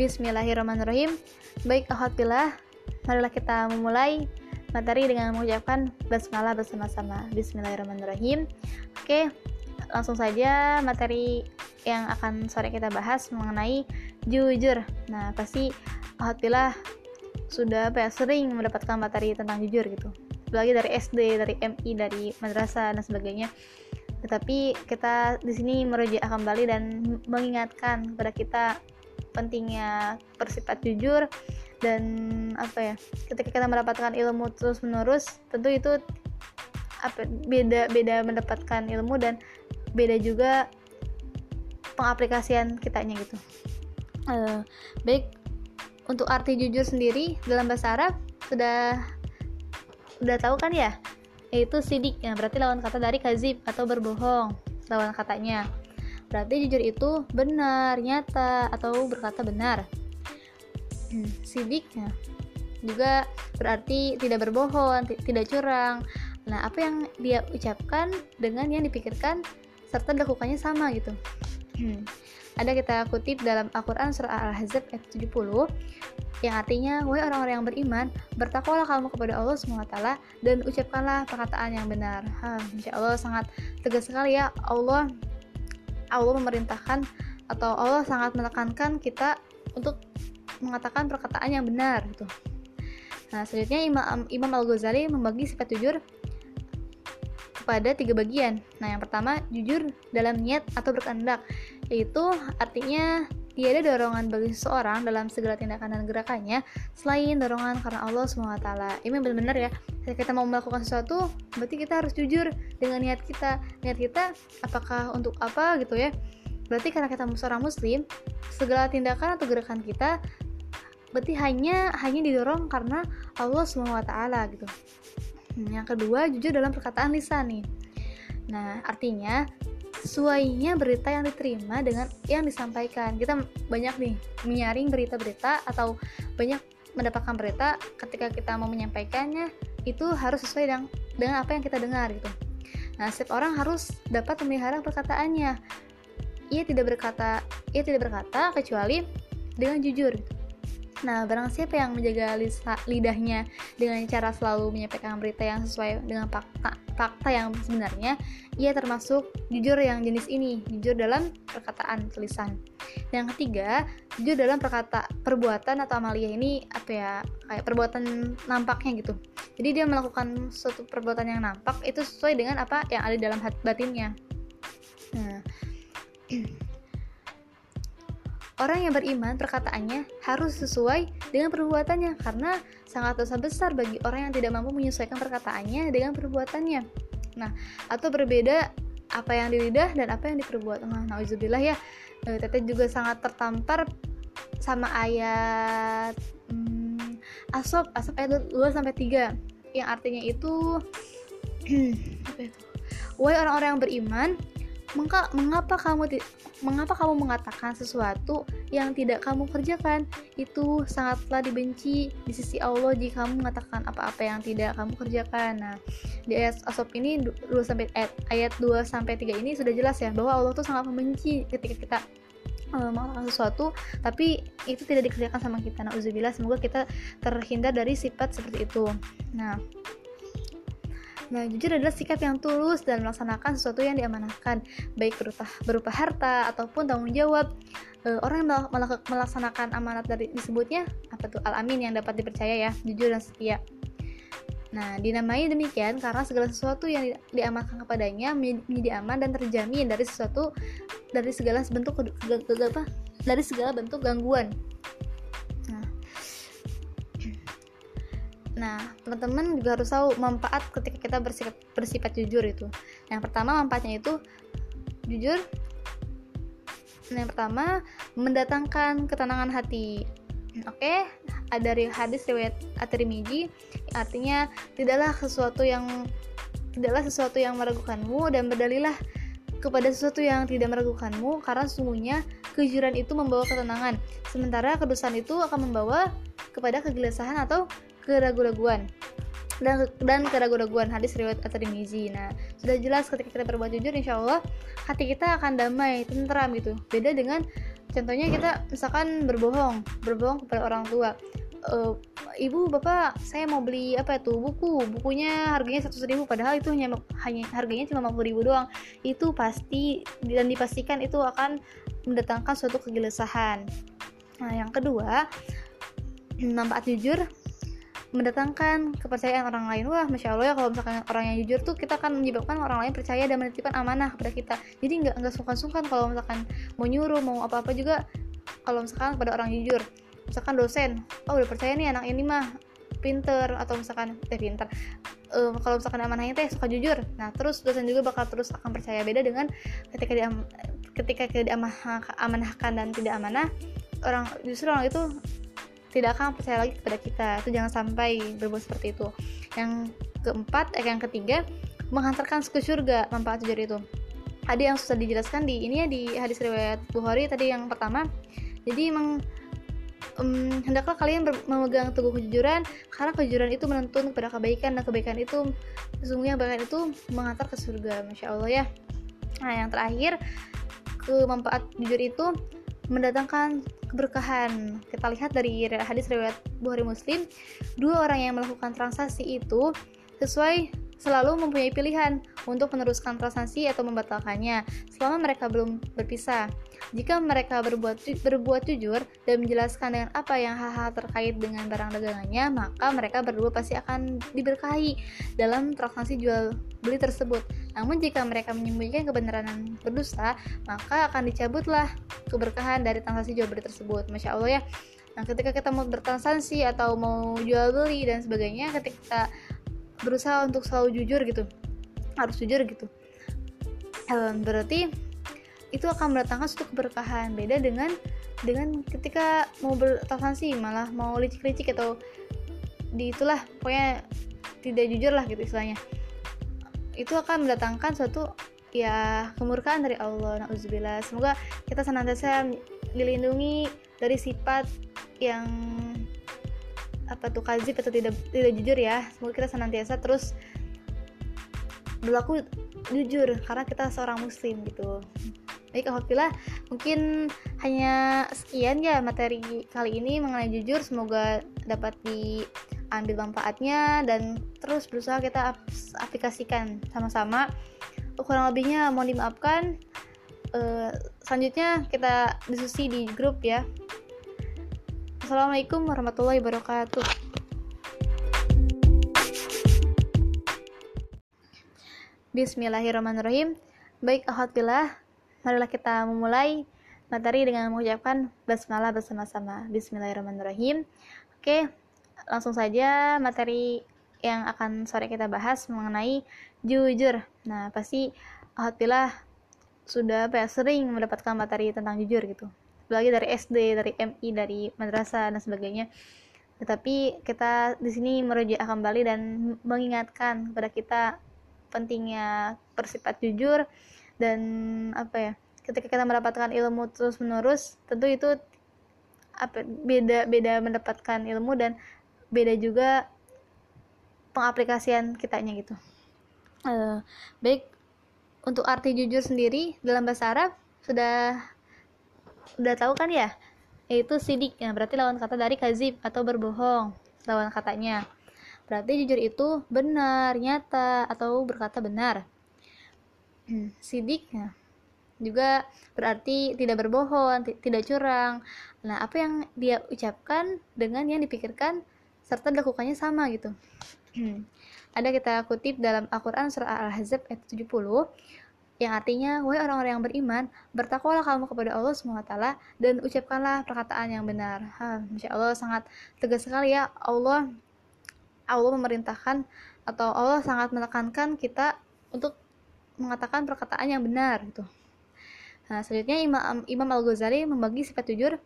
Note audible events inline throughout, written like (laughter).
Bismillahirrahmanirrahim. Baik, alhamdulillah. Marilah kita memulai materi dengan mengucapkan basmalah bersama-sama. Bismillahirrahmanirrahim. Oke, langsung saja materi yang akan sore kita bahas mengenai jujur. Nah, pasti alhamdulillah sudah apa ya, sering mendapatkan materi tentang jujur gitu. Apalagi dari SD, dari MI, dari madrasah dan sebagainya tetapi kita di sini merujuk kembali dan mengingatkan kepada kita pentingnya bersifat jujur dan apa ya ketika kita mendapatkan ilmu terus menerus tentu itu apa beda beda mendapatkan ilmu dan beda juga pengaplikasian kitanya gitu. Uh, baik untuk arti jujur sendiri dalam bahasa Arab sudah sudah tahu kan ya? Yaitu sidik yang berarti lawan kata dari kazib atau berbohong lawan katanya berarti jujur itu benar nyata atau berkata benar hmm, sidiknya juga berarti tidak berbohong tidak curang nah apa yang dia ucapkan dengan yang dipikirkan serta dilakukannya sama gitu hmm. ada kita kutip dalam Al-Quran surah Al-Ahzab ayat 70 yang artinya, wahai orang-orang yang beriman, bertakwalah kamu kepada Allah SWT dan ucapkanlah perkataan yang benar. Ha, Insya Allah sangat tegas sekali ya Allah Allah memerintahkan atau Allah sangat menekankan kita untuk mengatakan perkataan yang benar gitu. Nah, selanjutnya Imam, Imam Al-Ghazali membagi sifat jujur kepada tiga bagian. Nah, yang pertama jujur dalam niat atau berkehendak, yaitu artinya Tiada dorongan bagi seseorang dalam segala tindakan dan gerakannya selain dorongan karena Allah SWT. Ini benar-benar ya, ketika kita mau melakukan sesuatu, berarti kita harus jujur dengan niat kita. Niat kita apakah untuk apa gitu ya. Berarti karena kita seorang muslim, segala tindakan atau gerakan kita berarti hanya hanya didorong karena Allah SWT gitu. Yang kedua, jujur dalam perkataan lisan nih. Nah, artinya sesuainya berita yang diterima dengan yang disampaikan. Kita banyak nih menyaring berita-berita atau banyak mendapatkan berita ketika kita mau menyampaikannya itu harus sesuai dengan, dengan apa yang kita dengar gitu. Nah setiap orang harus dapat memelihara perkataannya. Ia tidak berkata ia tidak berkata kecuali dengan jujur gitu. Nah, barang siapa yang menjaga lidahnya dengan cara selalu menyampaikan berita yang sesuai dengan fakta, fakta yang sebenarnya, ia termasuk jujur yang jenis ini, jujur dalam perkataan tulisan. Yang ketiga, jujur dalam perkata perbuatan atau amalia ini apa ya kayak perbuatan nampaknya gitu. Jadi dia melakukan suatu perbuatan yang nampak itu sesuai dengan apa yang ada dalam hati batinnya. Orang yang beriman perkataannya harus sesuai dengan perbuatannya karena sangat dosa besar bagi orang yang tidak mampu menyesuaikan perkataannya dengan perbuatannya. Nah, atau berbeda apa yang di lidah dan apa yang diperbuat. Nah, nauzubillah ya. E, Teteh juga sangat tertampar sama ayat hmm, asop asop ayat 2 sampai 3 yang artinya itu (clears throat) apa itu? Wahai orang-orang yang beriman, mengapa, mengapa kamu mengapa kamu mengatakan sesuatu yang tidak kamu kerjakan? Itu sangatlah dibenci di sisi Allah jika kamu mengatakan apa-apa yang tidak kamu kerjakan. Nah di ayat asop ini 2 sampai ayat, ayat 2 sampai 3 ini sudah jelas ya bahwa Allah tuh sangat membenci ketika kita uh, melakukan sesuatu tapi itu tidak dikerjakan sama kita. Nah uzubillah semoga kita terhindar dari sifat seperti itu. Nah Nah, jujur adalah sikap yang tulus dan melaksanakan sesuatu yang diamanahkan, baik berupa, berupa harta ataupun tanggung jawab. E, orang yang melaksanakan amanat dari disebutnya apa tuh al-amin yang dapat dipercaya ya, jujur dan setia. Nah, dinamai demikian karena segala sesuatu yang diamankan kepadanya menjadi aman dan terjamin dari sesuatu dari segala bentuk apa? Dari segala bentuk gangguan Nah, teman-teman juga harus tahu manfaat ketika kita bersifat, bersifat jujur itu. Yang pertama manfaatnya itu jujur. Yang pertama mendatangkan ketenangan hati. Oke, okay? ada dari hadis riwayat At-Tirmizi artinya tidaklah sesuatu yang tidaklah sesuatu yang meragukanmu dan berdalilah kepada sesuatu yang tidak meragukanmu karena sungguhnya kejujuran itu membawa ketenangan sementara kedustaan itu akan membawa kepada kegelisahan atau keraguan-raguan dan dan keraguan-raguan hadis riwayat at-Tirmizi. Nah, sudah jelas ketika kita berbuat jujur insya Allah hati kita akan damai, tentram gitu. Beda dengan contohnya kita misalkan berbohong berbohong kepada orang tua. Uh, ibu bapak saya mau beli apa itu buku. Bukunya harganya satu ribu padahal itu hanya hanya harganya cuma lima ribu doang. Itu pasti dan dipastikan itu akan mendatangkan suatu kegelisahan. Nah yang kedua (clears throat) manfaat jujur mendatangkan kepercayaan orang lain. Wah masya allah ya kalau misalkan orang yang jujur tuh kita akan menyebabkan orang lain percaya dan menitipkan amanah kepada kita. Jadi nggak nggak sungkan-sungkan kalau misalkan mau nyuruh mau apa-apa juga kalau misalkan pada orang jujur. Misalkan dosen oh udah percaya nih anak ini mah pinter atau misalkan eh pinter. Um, kalau misalkan amanahnya teh suka jujur nah terus dosen juga bakal terus akan percaya. Beda dengan ketika dia ketika dia amanahkan dan tidak amanah orang justru orang itu tidak akan percaya lagi kepada kita. Itu jangan sampai berbuat seperti itu. Yang keempat eh yang ketiga menghantarkan ke surga manfaat jujur itu. Ada yang susah dijelaskan di ini ya di hadis riwayat Bukhari tadi yang pertama. Jadi emang um, hendaklah kalian memegang teguh kejujuran karena kejujuran itu menuntun kepada kebaikan dan kebaikan itu sesungguhnya kebaikan itu mengantar ke surga masya allah ya. Nah yang terakhir kemanfaat jujur itu mendatangkan keberkahan kita lihat dari hadis riwayat Bukhari Muslim dua orang yang melakukan transaksi itu sesuai selalu mempunyai pilihan untuk meneruskan transaksi atau membatalkannya selama mereka belum berpisah. Jika mereka berbuat berbuat jujur dan menjelaskan dengan apa yang hal-hal terkait dengan barang dagangannya, maka mereka berdua pasti akan diberkahi dalam transaksi jual beli tersebut. Namun jika mereka menyembunyikan kebenaran berdusta, maka akan dicabutlah keberkahan dari transaksi jual beli tersebut. Masya Allah ya. Nah, ketika kita mau bertransaksi atau mau jual beli dan sebagainya, ketika berusaha untuk selalu jujur gitu harus jujur gitu berarti itu akan mendatangkan suatu keberkahan beda dengan dengan ketika mau bertransaksi malah mau licik-licik atau di itulah pokoknya tidak jujur lah gitu istilahnya itu akan mendatangkan suatu ya kemurkaan dari Allah nauzubillah semoga kita senantiasa dilindungi dari sifat yang apa tuh kazib atau tidak tidak jujur ya. Semoga kita senantiasa terus berlaku jujur karena kita seorang muslim gitu. Baik, alhamdulillah mungkin hanya sekian ya materi kali ini mengenai jujur. Semoga dapat diambil manfaatnya dan terus berusaha kita aplikasikan sama-sama. Kurang lebihnya mohon dimaafkan. Uh, selanjutnya kita diskusi di grup ya. Assalamualaikum warahmatullahi wabarakatuh. Bismillahirrahmanirrahim. Baik, alhamdulillah. Marilah kita memulai materi dengan mengucapkan basmalah bersama-sama. Bismillahirrahmanirrahim. Oke, langsung saja materi yang akan sore kita bahas mengenai jujur. Nah, pasti alhamdulillah sudah apa ya, sering mendapatkan materi tentang jujur gitu apalagi dari SD dari MI dari madrasah dan sebagainya tetapi kita di sini merujuk kembali dan mengingatkan kepada kita pentingnya bersifat jujur dan apa ya ketika kita mendapatkan ilmu terus menerus tentu itu apa beda beda mendapatkan ilmu dan beda juga pengaplikasian kitanya gitu. Uh, baik untuk arti jujur sendiri dalam bahasa Arab sudah udah tahu kan ya? Yaitu sidik. Ya berarti lawan kata dari kazib atau berbohong lawan katanya. Berarti jujur itu benar nyata atau berkata benar. Hmm, sidik ya juga berarti tidak berbohong tidak curang. Nah apa yang dia ucapkan dengan yang dipikirkan serta dilakukannya sama gitu hmm, ada kita kutip dalam Al-Quran surah Al-Ahzab ayat 70 yang artinya, wahai orang-orang yang beriman, bertakwalah kamu kepada Allah SWT dan ucapkanlah perkataan yang benar. Ha, Masya Allah sangat tegas sekali ya Allah Allah memerintahkan atau Allah sangat menekankan kita untuk mengatakan perkataan yang benar gitu. Nah, selanjutnya Imam, Imam Al-Ghazali membagi sifat jujur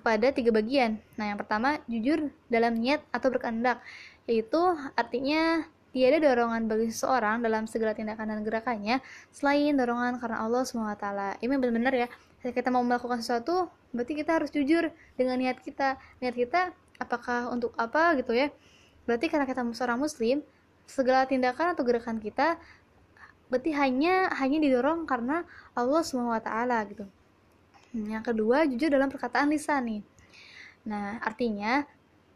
kepada tiga bagian. Nah, yang pertama jujur dalam niat atau berkehendak, yaitu artinya Tiada dorongan bagi seseorang dalam segala tindakan dan gerakannya selain dorongan karena Allah SWT. Ini benar-benar ya, ketika kita mau melakukan sesuatu, berarti kita harus jujur dengan niat kita. Niat kita apakah untuk apa gitu ya. Berarti karena kita seorang muslim, segala tindakan atau gerakan kita berarti hanya hanya didorong karena Allah SWT gitu. Yang kedua jujur dalam perkataan lisan nih. Nah artinya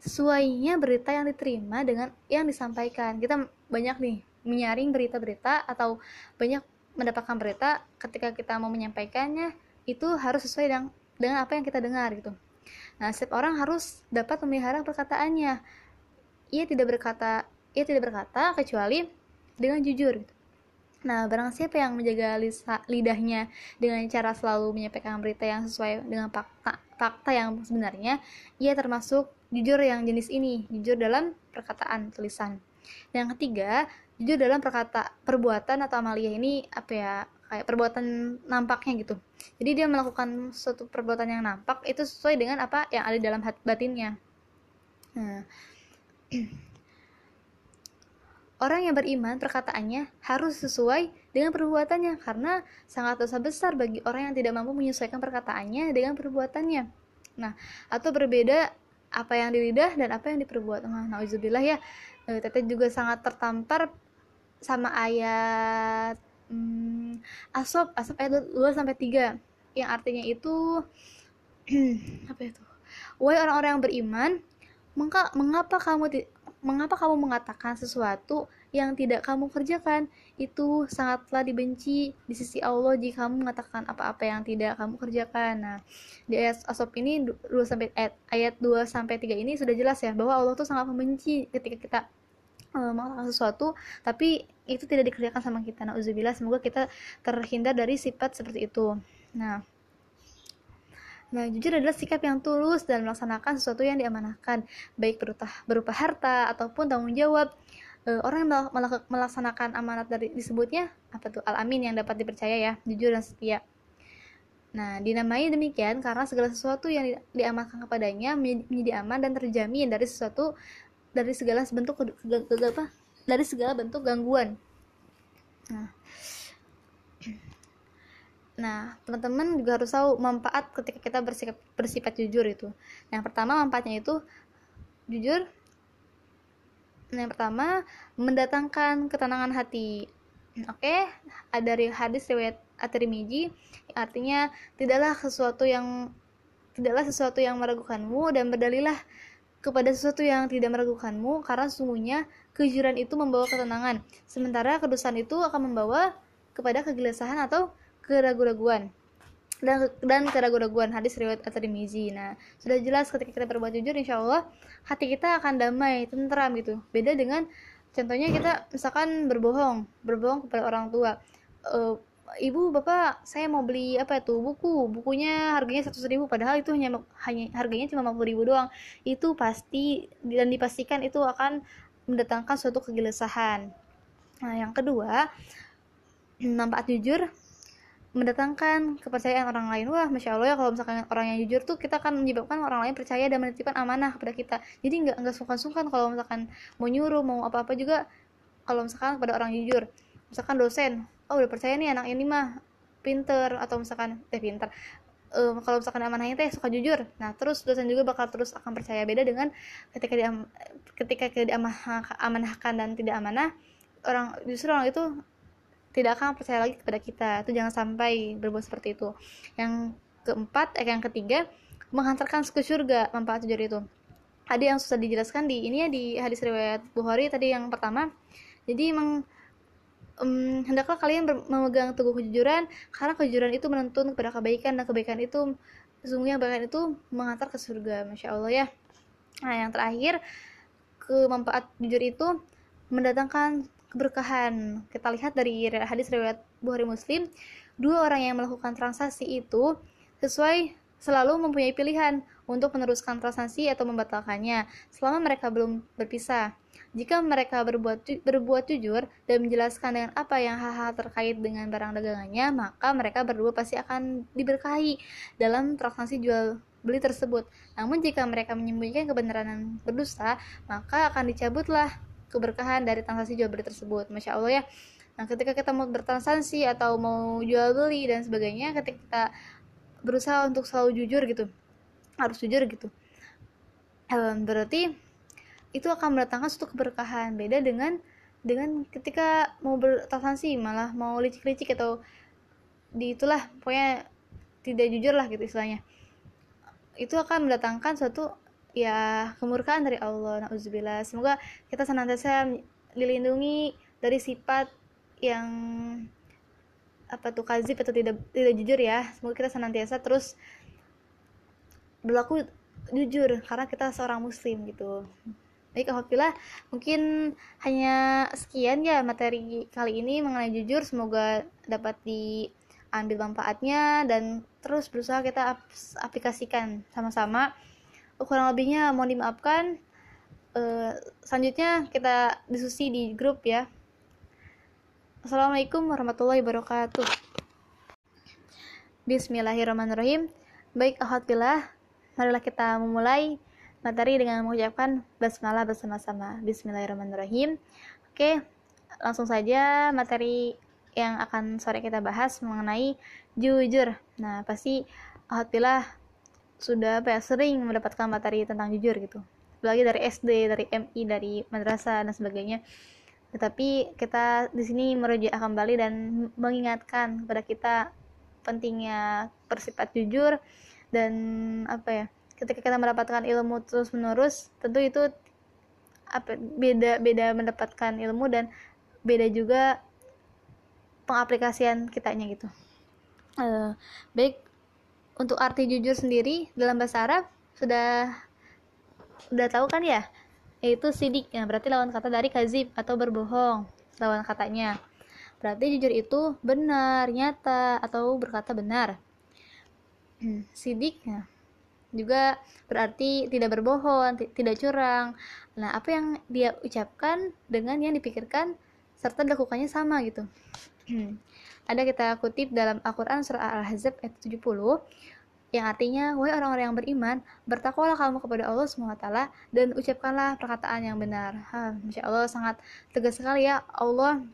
sesuainya berita yang diterima dengan yang disampaikan. Kita banyak nih menyaring berita-berita atau banyak mendapatkan berita ketika kita mau menyampaikannya itu harus sesuai dengan dengan apa yang kita dengar gitu. Nah setiap orang harus dapat memelihara perkataannya. Ia tidak berkata ia tidak berkata kecuali dengan jujur gitu. Nah, barang siapa yang menjaga lisa, lidahnya dengan cara selalu menyampaikan berita yang sesuai dengan fakta, fakta yang sebenarnya, ia termasuk jujur yang jenis ini, jujur dalam perkataan tulisan. Yang ketiga, jujur dalam perkata perbuatan atau amalia ini apa ya kayak perbuatan nampaknya gitu jadi dia melakukan suatu perbuatan yang nampak itu sesuai dengan apa yang ada dalam hati batinnya nah (clears throat) orang yang beriman perkataannya harus sesuai dengan perbuatannya karena sangat dosa besar bagi orang yang tidak mampu menyesuaikan perkataannya dengan perbuatannya. Nah atau berbeda apa yang di lidah dan apa yang diperbuat. Nah, nauzubillah ya. Eh, teteh juga sangat tertampar sama ayat hmm, asop asop ayat 2 sampai 3 yang artinya itu (clears throat) apa itu? Wahai orang-orang yang beriman mengapa kamu mengapa kamu mengatakan sesuatu yang tidak kamu kerjakan? Itu sangatlah dibenci di sisi Allah jika kamu mengatakan apa-apa yang tidak kamu kerjakan. Nah, di ayat asop ini 2 sampai ayat, ayat 2 sampai 3 ini sudah jelas ya bahwa Allah tuh sangat membenci ketika kita uh, melakukan sesuatu tapi itu tidak dikerjakan sama kita. Nah uzubillah semoga kita terhindar dari sifat seperti itu. Nah Nah, jujur adalah sikap yang tulus dan melaksanakan sesuatu yang diamanahkan, baik berupa, berupa harta ataupun tanggung jawab. E, orang yang melaksanakan amanat dari disebutnya apa tuh al-amin yang dapat dipercaya ya, jujur dan setia. Nah, dinamai demikian karena segala sesuatu yang di, diamankan kepadanya menjadi aman dan terjamin dari sesuatu dari segala bentuk apa dari segala bentuk gangguan nah nah teman-teman juga harus tahu manfaat ketika kita bersikap bersifat jujur itu. Yang pertama manfaatnya itu jujur. Yang pertama mendatangkan ketenangan hati. Oke okay? ada hadis riwayat At-Tirmizi artinya tidaklah sesuatu yang tidaklah sesuatu yang meragukanmu dan berdalilah kepada sesuatu yang tidak meragukanmu karena sesungguhnya kejujuran itu membawa ketenangan. Sementara kedustaan itu akan membawa kepada kegelisahan atau keraguan-raguan dan dan keraguan-raguan hadis riwayat at-Tirmizi. Nah, sudah jelas ketika kita berbuat jujur insya Allah hati kita akan damai, tentram gitu. Beda dengan contohnya kita misalkan berbohong, berbohong kepada orang tua. Uh, ibu bapak saya mau beli apa itu buku bukunya harganya seratus ribu padahal itu hanya hanya harganya cuma lima ribu doang itu pasti dan dipastikan itu akan mendatangkan suatu kegelisahan nah yang kedua manfaat jujur mendatangkan kepercayaan orang lain. Wah masya allah ya kalau misalkan orang yang jujur tuh kita akan menyebabkan orang lain percaya dan menitipkan amanah kepada kita. Jadi nggak nggak sungkan-sungkan kalau misalkan mau nyuruh mau apa-apa juga kalau misalkan kepada orang jujur. Misalkan dosen oh udah percaya nih anak ini mah pinter atau misalkan eh pinter. Um, kalau misalkan amanahnya teh suka jujur nah terus dosen juga bakal terus akan percaya. Beda dengan ketika dia ketika kita diamanahkan dan tidak amanah orang justru orang itu tidak akan percaya lagi kepada kita. Itu jangan sampai berbuat seperti itu. Yang keempat eh yang ketiga menghantarkan ke surga manfaat jujur itu. Ada yang susah dijelaskan di ini ya di hadis riwayat Bukhari tadi yang pertama. Jadi emang um, hendaklah kalian memegang teguh kejujuran karena kejujuran itu menuntun kepada kebaikan dan kebaikan itu sesungguhnya kebaikan itu mengantar ke surga masya allah ya. Nah yang terakhir kemanfaat jujur itu mendatangkan keberkahan. Kita lihat dari hadis riwayat Bukhari Muslim dua orang yang melakukan transaksi itu sesuai selalu mempunyai pilihan untuk meneruskan transaksi atau membatalkannya selama mereka belum berpisah. Jika mereka berbuat berbuat jujur dan menjelaskan dengan apa yang hal-hal terkait dengan barang dagangannya, maka mereka berdua pasti akan diberkahi dalam transaksi jual beli tersebut. Namun jika mereka menyembunyikan kebenaran berdusta, maka akan dicabutlah keberkahan dari transaksi jual beli tersebut. Masya Allah ya. Nah, ketika kita mau bertransaksi atau mau jual beli dan sebagainya, ketika kita berusaha untuk selalu jujur gitu, harus jujur gitu. Berarti itu akan mendatangkan suatu keberkahan beda dengan dengan ketika mau bertransaksi malah mau licik-licik atau di itulah pokoknya tidak jujur lah gitu istilahnya itu akan mendatangkan suatu ya kemurkaan dari Allah nauzubillah semoga kita senantiasa dilindungi dari sifat yang apa tuh kazib atau tidak tidak jujur ya. Semoga kita senantiasa terus berlaku jujur karena kita seorang muslim gitu. Baik alhamdulillah mungkin hanya sekian ya materi kali ini mengenai jujur. Semoga dapat diambil manfaatnya dan terus berusaha kita aplikasikan sama-sama kurang lebihnya mohon dimaafkan uh, selanjutnya kita diskusi di grup ya Assalamualaikum warahmatullahi wabarakatuh Bismillahirrahmanirrahim Baik, Alhamdulillah marilah kita memulai materi dengan mengucapkan basmalah bersama-sama. Bismillahirrahmanirrahim. Oke, langsung saja materi yang akan sore kita bahas mengenai jujur. Nah, pasti alhamdulillah sudah apa ya, sering mendapatkan materi tentang jujur gitu. Apalagi dari SD, dari MI, dari madrasah dan sebagainya. Tetapi kita di sini merujuk kembali dan mengingatkan kepada kita pentingnya bersifat jujur dan apa ya ketika kita mendapatkan ilmu terus menerus tentu itu apa beda beda mendapatkan ilmu dan beda juga pengaplikasian kitanya gitu uh, baik untuk arti jujur sendiri dalam bahasa Arab sudah sudah tahu kan ya? Yaitu sidik. Ya berarti lawan kata dari kazib atau berbohong. Lawan katanya. Berarti jujur itu benar nyata atau berkata benar. (clears throat) Sidik ya juga berarti tidak berbohong, tidak curang. Nah, apa yang dia ucapkan dengan yang dipikirkan serta dilakukannya sama gitu. Hmm. Ada kita kutip dalam Al-Quran surah Al-Ahzab ayat 70 yang artinya, wahai orang-orang yang beriman, bertakwalah kamu kepada Allah SWT dan ucapkanlah perkataan yang benar. Ha, Masya Allah sangat tegas sekali ya Allah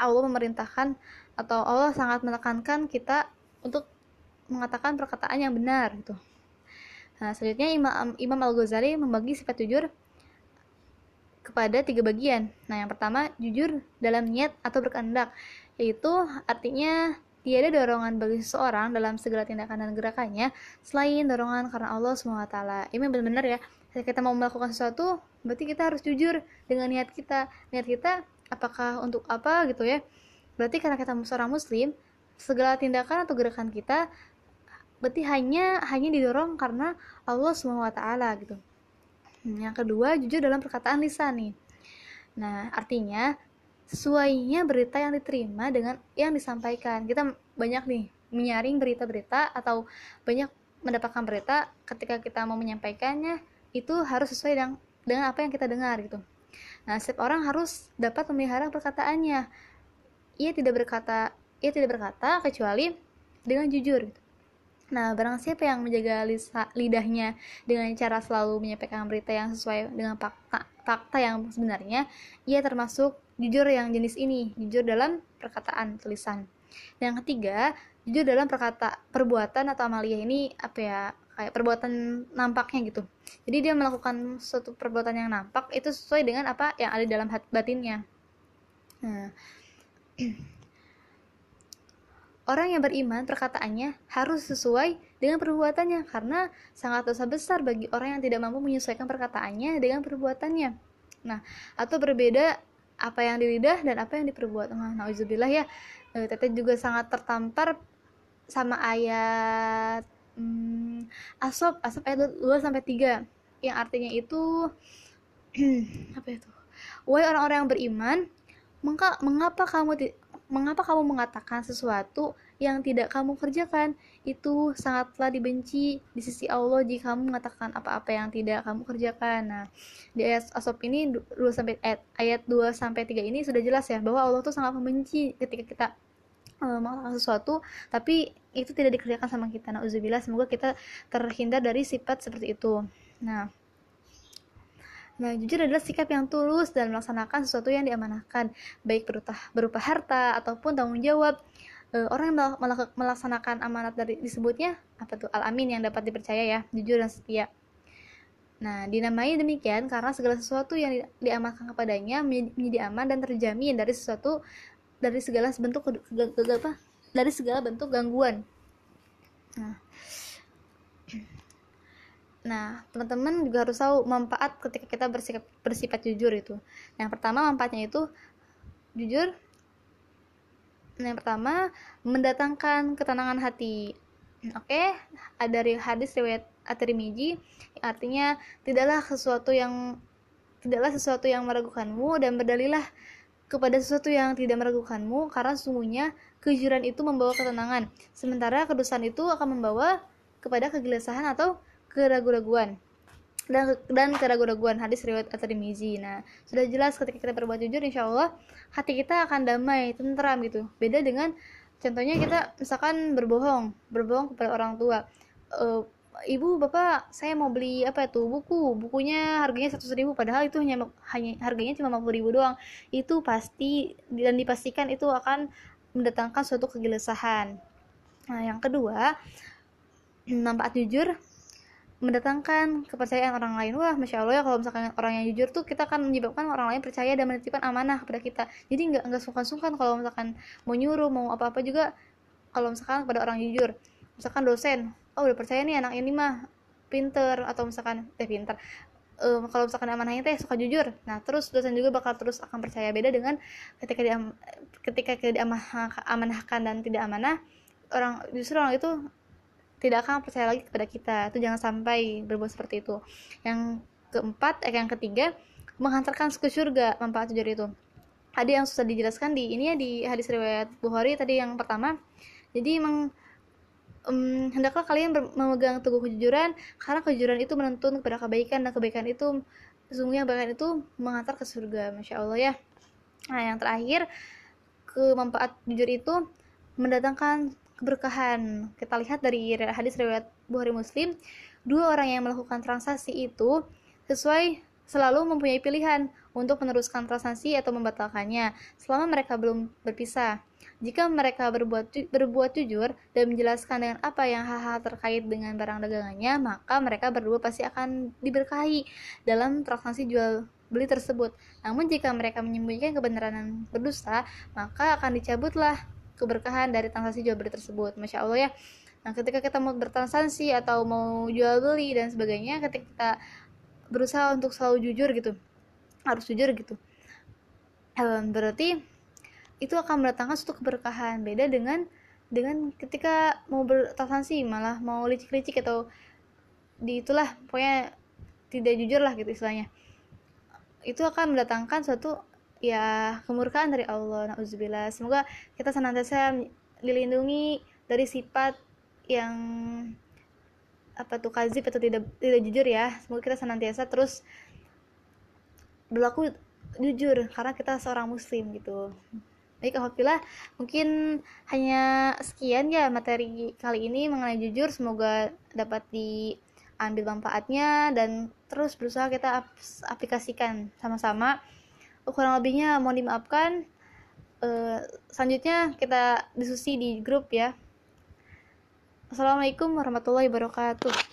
Allah memerintahkan atau Allah sangat menekankan kita untuk mengatakan perkataan yang benar gitu. Nah, selanjutnya Imam, Imam Al-Ghazali membagi sifat jujur kepada tiga bagian. Nah, yang pertama jujur dalam niat atau berkehendak, yaitu artinya tiada dorongan bagi seseorang dalam segala tindakan dan gerakannya selain dorongan karena Allah SWT. Ini benar-benar ya, ketika kita mau melakukan sesuatu, berarti kita harus jujur dengan niat kita. Niat kita apakah untuk apa gitu ya. Berarti karena kita seorang muslim, segala tindakan atau gerakan kita berarti hanya hanya didorong karena Allah SWT gitu yang kedua jujur dalam perkataan lisan nih. Nah artinya sesuainya berita yang diterima dengan yang disampaikan. Kita banyak nih menyaring berita-berita atau banyak mendapatkan berita ketika kita mau menyampaikannya itu harus sesuai dengan dengan apa yang kita dengar gitu. Nah setiap orang harus dapat memelihara perkataannya. Ia tidak berkata ia tidak berkata kecuali dengan jujur gitu Nah, barang siapa yang menjaga lisa, lidahnya dengan cara selalu menyampaikan berita yang sesuai dengan fakta, fakta yang sebenarnya, ia termasuk jujur yang jenis ini, jujur dalam perkataan tulisan. Yang ketiga, jujur dalam perkata perbuatan atau amalia ini apa ya kayak perbuatan nampaknya gitu. Jadi dia melakukan suatu perbuatan yang nampak itu sesuai dengan apa yang ada dalam hati batinnya. Nah, (clears throat) Orang yang beriman perkataannya harus sesuai dengan perbuatannya karena sangat dosa besar bagi orang yang tidak mampu menyesuaikan perkataannya dengan perbuatannya. Nah, atau berbeda apa yang di lidah dan apa yang diperbuat. Nah, nauzubillah ya. E, Teteh juga sangat tertampar sama ayat hmm, asop asop ayat 2 sampai 3 yang artinya itu (clears throat) apa itu? Wahai orang-orang yang beriman, mengapa kamu mengapa kamu mengatakan sesuatu yang tidak kamu kerjakan? Itu sangatlah dibenci di sisi Allah jika kamu mengatakan apa-apa yang tidak kamu kerjakan. Nah, di ayat Asop ini 2 sampai ayat, ayat 2 sampai 3 ini sudah jelas ya bahwa Allah tuh sangat membenci ketika kita uh, melakukan sesuatu tapi itu tidak dikerjakan sama kita. Nah, uzubillah semoga kita terhindar dari sifat seperti itu. Nah, Nah, jujur adalah sikap yang tulus dan melaksanakan sesuatu yang diamanahkan, baik berupa, berupa harta ataupun tanggung jawab. E, orang yang melaksanakan amanat dari disebutnya apa tuh al-amin yang dapat dipercaya ya, jujur dan setia. Nah, dinamai demikian karena segala sesuatu yang di, diamankan kepadanya menjadi aman dan terjamin dari sesuatu dari segala bentuk apa? Dari segala bentuk gangguan. nah Nah, teman-teman juga harus tahu manfaat ketika kita bersifat, bersifat jujur itu. Yang pertama manfaatnya itu jujur. Yang pertama mendatangkan ketenangan hati. Oke, okay? ada hadis riwayat At-Tirmizi artinya tidaklah sesuatu yang tidaklah sesuatu yang meragukanmu dan berdalilah kepada sesuatu yang tidak meragukanmu karena sesungguhnya kejujuran itu membawa ketenangan sementara kedustaan itu akan membawa kepada kegelisahan atau keraguan-raguan dan dan keraguan-raguan hadis riwayat at-Tirmizi. Nah, sudah jelas ketika kita berbuat jujur insya Allah hati kita akan damai, tentram gitu. Beda dengan contohnya kita misalkan berbohong, berbohong kepada orang tua. E, Ibu, bapak, saya mau beli apa itu buku, bukunya harganya satu ribu, padahal itu hanya hanya harganya cuma 50 ribu doang. Itu pasti dan dipastikan itu akan mendatangkan suatu kegelisahan. Nah, yang kedua, (clears throat) nampak jujur mendatangkan kepercayaan orang lain. Wah masya allah ya kalau misalkan orang yang jujur tuh kita akan menyebabkan orang lain percaya dan menitipkan amanah kepada kita. Jadi nggak nggak sungkan-sungkan kalau misalkan mau nyuruh mau apa-apa juga kalau misalkan kepada orang jujur. Misalkan dosen oh udah percaya nih anak ini mah pinter atau misalkan eh pinter. Um, kalau misalkan amanahnya teh suka jujur nah terus dosen juga bakal terus akan percaya. Beda dengan ketika dia ketika diamanahkan dan tidak amanah orang justru orang itu tidak akan percaya lagi kepada kita. Itu jangan sampai berbuat seperti itu. Yang keempat eh yang ketiga menghantarkan ke surga manfaat jujur itu. Ada yang susah dijelaskan di ini ya di hadis riwayat Bukhari tadi yang pertama. Jadi emang um, hendaklah kalian memegang teguh kejujuran karena kejujuran itu menuntun kepada kebaikan dan kebaikan itu sesungguhnya kebaikan itu mengantar ke surga masya Allah ya. Nah yang terakhir kemanfaat jujur itu mendatangkan keberkahan. Kita lihat dari hadis riwayat Bukhari Muslim, dua orang yang melakukan transaksi itu sesuai selalu mempunyai pilihan untuk meneruskan transaksi atau membatalkannya selama mereka belum berpisah. Jika mereka berbuat berbuat jujur dan menjelaskan dengan apa yang hal-hal terkait dengan barang dagangannya, maka mereka berdua pasti akan diberkahi dalam transaksi jual beli tersebut. Namun jika mereka menyembunyikan kebenaran berdusta, maka akan dicabutlah keberkahan dari transaksi jual beli tersebut. Masya allah ya. Nah ketika kita mau bertransaksi atau mau jual beli dan sebagainya ketika kita berusaha untuk selalu jujur gitu harus jujur gitu berarti itu akan mendatangkan suatu keberkahan. Beda dengan dengan ketika mau bertransaksi malah mau licik-licik atau di itulah pokoknya tidak jujur lah gitu istilahnya. Itu akan mendatangkan suatu ya kemurkaan dari Allah nauzubillah semoga kita senantiasa dilindungi dari sifat yang apa tuh kazib atau tidak tidak jujur ya. Semoga kita senantiasa terus berlaku jujur karena kita seorang muslim gitu. Baik alhamdulillah mungkin hanya sekian ya materi kali ini mengenai jujur. Semoga dapat diambil manfaatnya dan terus berusaha kita aplikasikan sama-sama kurang lebihnya mohon dimaafkan. Uh, selanjutnya kita diskusi di grup ya. Assalamualaikum warahmatullahi wabarakatuh